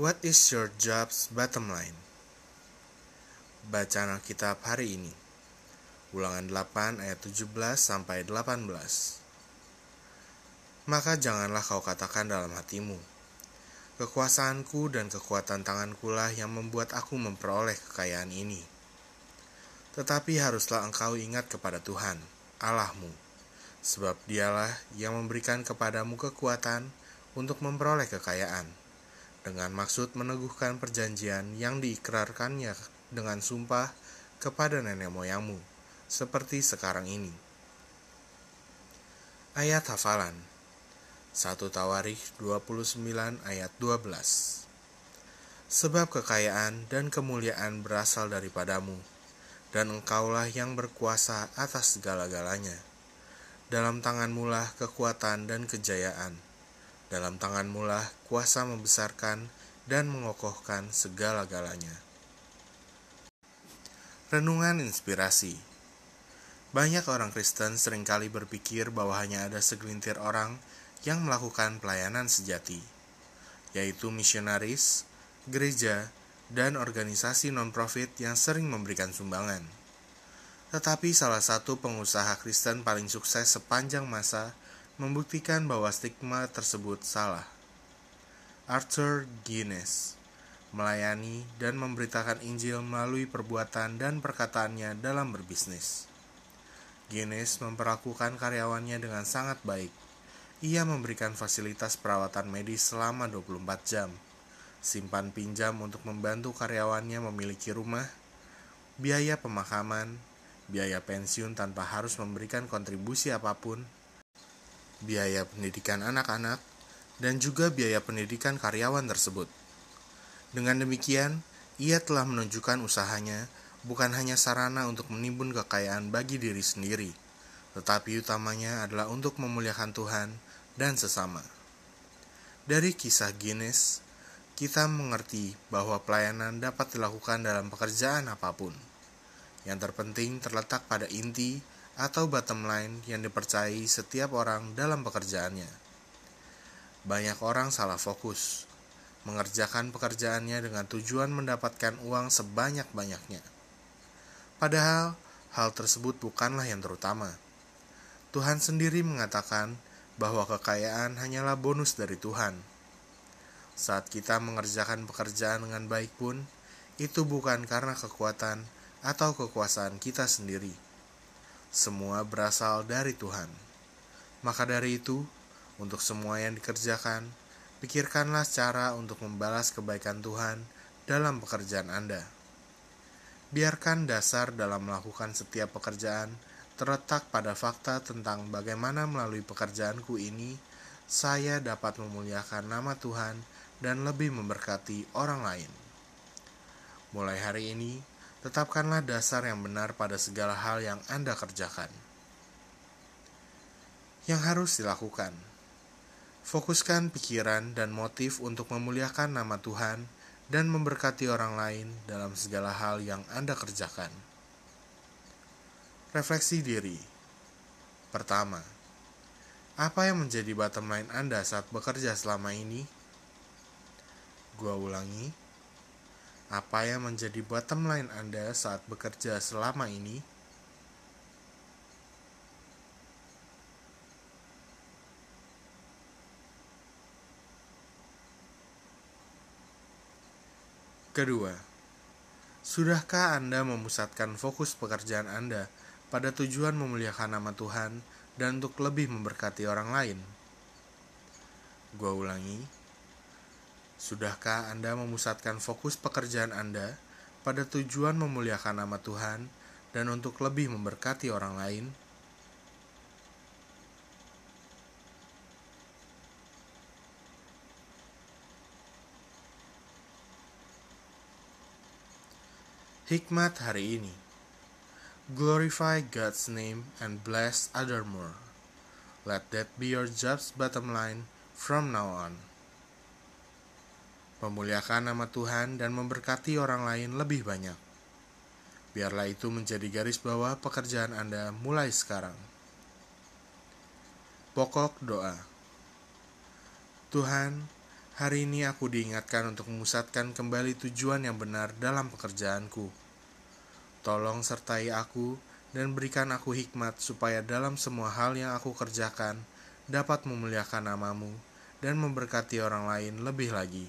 What is your job's bottom line? Bacaan Alkitab hari ini. Ulangan 8 ayat 17 sampai 18. Maka janganlah kau katakan dalam hatimu, kekuasaanku dan kekuatan tanganku lah yang membuat aku memperoleh kekayaan ini. Tetapi haruslah engkau ingat kepada Tuhan, Allahmu, sebab dialah yang memberikan kepadamu kekuatan untuk memperoleh kekayaan, dengan maksud meneguhkan perjanjian yang diikrarkannya dengan sumpah kepada nenek moyangmu, seperti sekarang ini. Ayat hafalan 1 Tawarikh 29 ayat 12 Sebab kekayaan dan kemuliaan berasal daripadamu, dan engkaulah yang berkuasa atas segala-galanya. Dalam tanganmu lah kekuatan dan kejayaan dalam tanganmu lah kuasa membesarkan dan mengokohkan segala-galanya. Renungan inspirasi Banyak orang Kristen sering kali berpikir bahwa hanya ada segelintir orang yang melakukan pelayanan sejati, yaitu misionaris, gereja, dan organisasi non-profit yang sering memberikan sumbangan. Tetapi salah satu pengusaha Kristen paling sukses sepanjang masa membuktikan bahwa stigma tersebut salah. Arthur Guinness melayani dan memberitakan Injil melalui perbuatan dan perkataannya dalam berbisnis. Guinness memperlakukan karyawannya dengan sangat baik. Ia memberikan fasilitas perawatan medis selama 24 jam, simpan pinjam untuk membantu karyawannya memiliki rumah, biaya pemakaman, biaya pensiun tanpa harus memberikan kontribusi apa pun, biaya pendidikan anak-anak, dan juga biaya pendidikan karyawan tersebut. Dengan demikian, ia telah menunjukkan usahanya bukan hanya sarana untuk menimbun kekayaan bagi diri sendiri, tetapi utamanya adalah untuk memuliakan Tuhan dan sesama. Dari kisah Guinness, kita mengerti bahwa pelayanan dapat dilakukan dalam pekerjaan apa pun. Yang terpenting terletak pada inti atau bottom line yang dipercayai setiap orang dalam pekerjaannya. Banyak orang salah fokus, mengerjakan pekerjaannya dengan tujuan mendapatkan uang sebanyak-banyaknya. Padahal, hal tersebut bukanlah yang terutama. Tuhan sendiri mengatakan bahwa kekayaan hanyalah bonus dari Tuhan. Saat kita mengerjakan pekerjaan dengan baik pun, itu bukan karena kekuatan atau kekuasaan kita sendiri semua berasal dari Tuhan. Maka dari itu, untuk semua yang dikerjakan, pikirkanlah cara untuk membalas kebaikan Tuhan dalam pekerjaan Anda. Biarkan dasar dalam melakukan setiap pekerjaan terletak pada fakta tentang bagaimana melalui pekerjaanku ini saya dapat memuliakan nama Tuhan dan lebih memberkati orang lain. Mulai hari ini, tetapkanlah dasar yang benar pada segala hal yang Anda kerjakan. Yang harus dilakukan, fokuskan pikiran dan motif untuk memuliakan nama Tuhan dan memberkati orang lain dalam segala hal yang Anda kerjakan. Refleksi diri. Pertama, apa yang menjadi bottom line Anda saat bekerja selama ini? Gua ulangi, apa yang menjadi bottom line Anda saat bekerja selama ini? Kedua, sudahkah Anda memusatkan fokus pekerjaan Anda pada tujuan memuliakan nama Tuhan dan untuk lebih memberkati orang lain? Gua ulangi, Sudahkah Anda memusatkan fokus pekerjaan Anda pada tujuan memuliakan nama Tuhan dan untuk lebih memberkati orang lain? Hikmat hari ini Glorify God's name and bless other more. Let that be your job's bottom line from now on memuliakan nama Tuhan, dan memberkati orang lain lebih banyak. Biarlah itu menjadi garis bawah pekerjaan Anda mulai sekarang. Pokok doa Tuhan, Hari ini aku diingatkan untuk memusatkan kembali tujuan yang benar dalam pekerjaanku. Tolong sertai aku dan berikan aku hikmat supaya dalam semua hal yang aku kerjakan dapat memuliakan namamu dan memberkati orang lain lebih lagi.